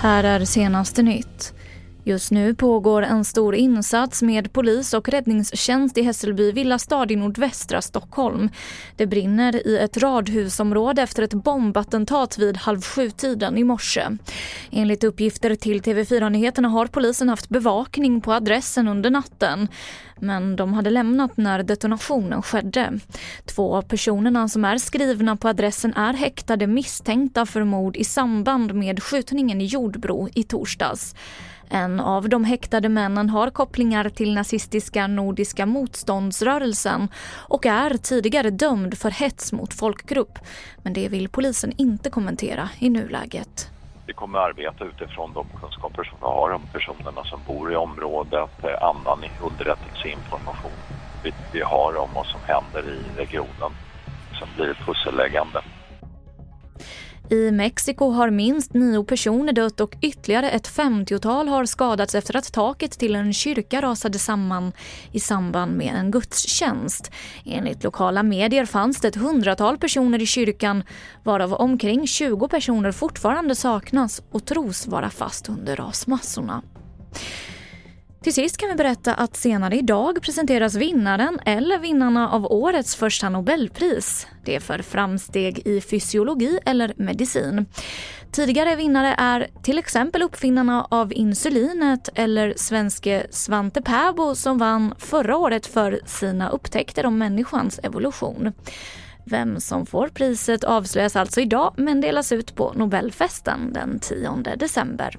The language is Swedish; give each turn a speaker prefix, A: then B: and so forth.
A: Här är senaste nytt. Just nu pågår en stor insats med polis och räddningstjänst i Hässelby villastad i nordvästra Stockholm. Det brinner i ett radhusområde efter ett bombattentat vid halv sju-tiden i morse. Enligt uppgifter till TV4 Nyheterna har polisen haft bevakning på adressen under natten. Men de hade lämnat när detonationen skedde. Två av personerna som är skrivna på adressen är häktade misstänkta för mord i samband med skjutningen i Jordbro i torsdags. En av de häktade männen har kopplingar till nazistiska Nordiska motståndsrörelsen och är tidigare dömd för hets mot folkgrupp. Men det vill polisen inte kommentera i nuläget.
B: Vi kommer att arbeta utifrån de kunskaper som vi har om personerna som bor i området, eh, annan underrättelseinformation vi, vi har om vad som händer i regionen som blir pusselläggande.
A: I Mexiko har minst nio personer dött och ytterligare ett femtiotal har skadats efter att taket till en kyrka rasade samman i samband med en gudstjänst. Enligt lokala medier fanns det ett hundratal personer i kyrkan varav omkring 20 personer fortfarande saknas och tros vara fast under rasmassorna. Till sist kan vi berätta att senare idag presenteras vinnaren eller vinnarna av årets första Nobelpris. Det är för framsteg i fysiologi eller medicin. Tidigare vinnare är till exempel uppfinnarna av insulinet eller svenske Svante Pääbo som vann förra året för sina upptäckter om människans evolution. Vem som får priset avslöjas alltså idag men delas ut på Nobelfesten den 10 december.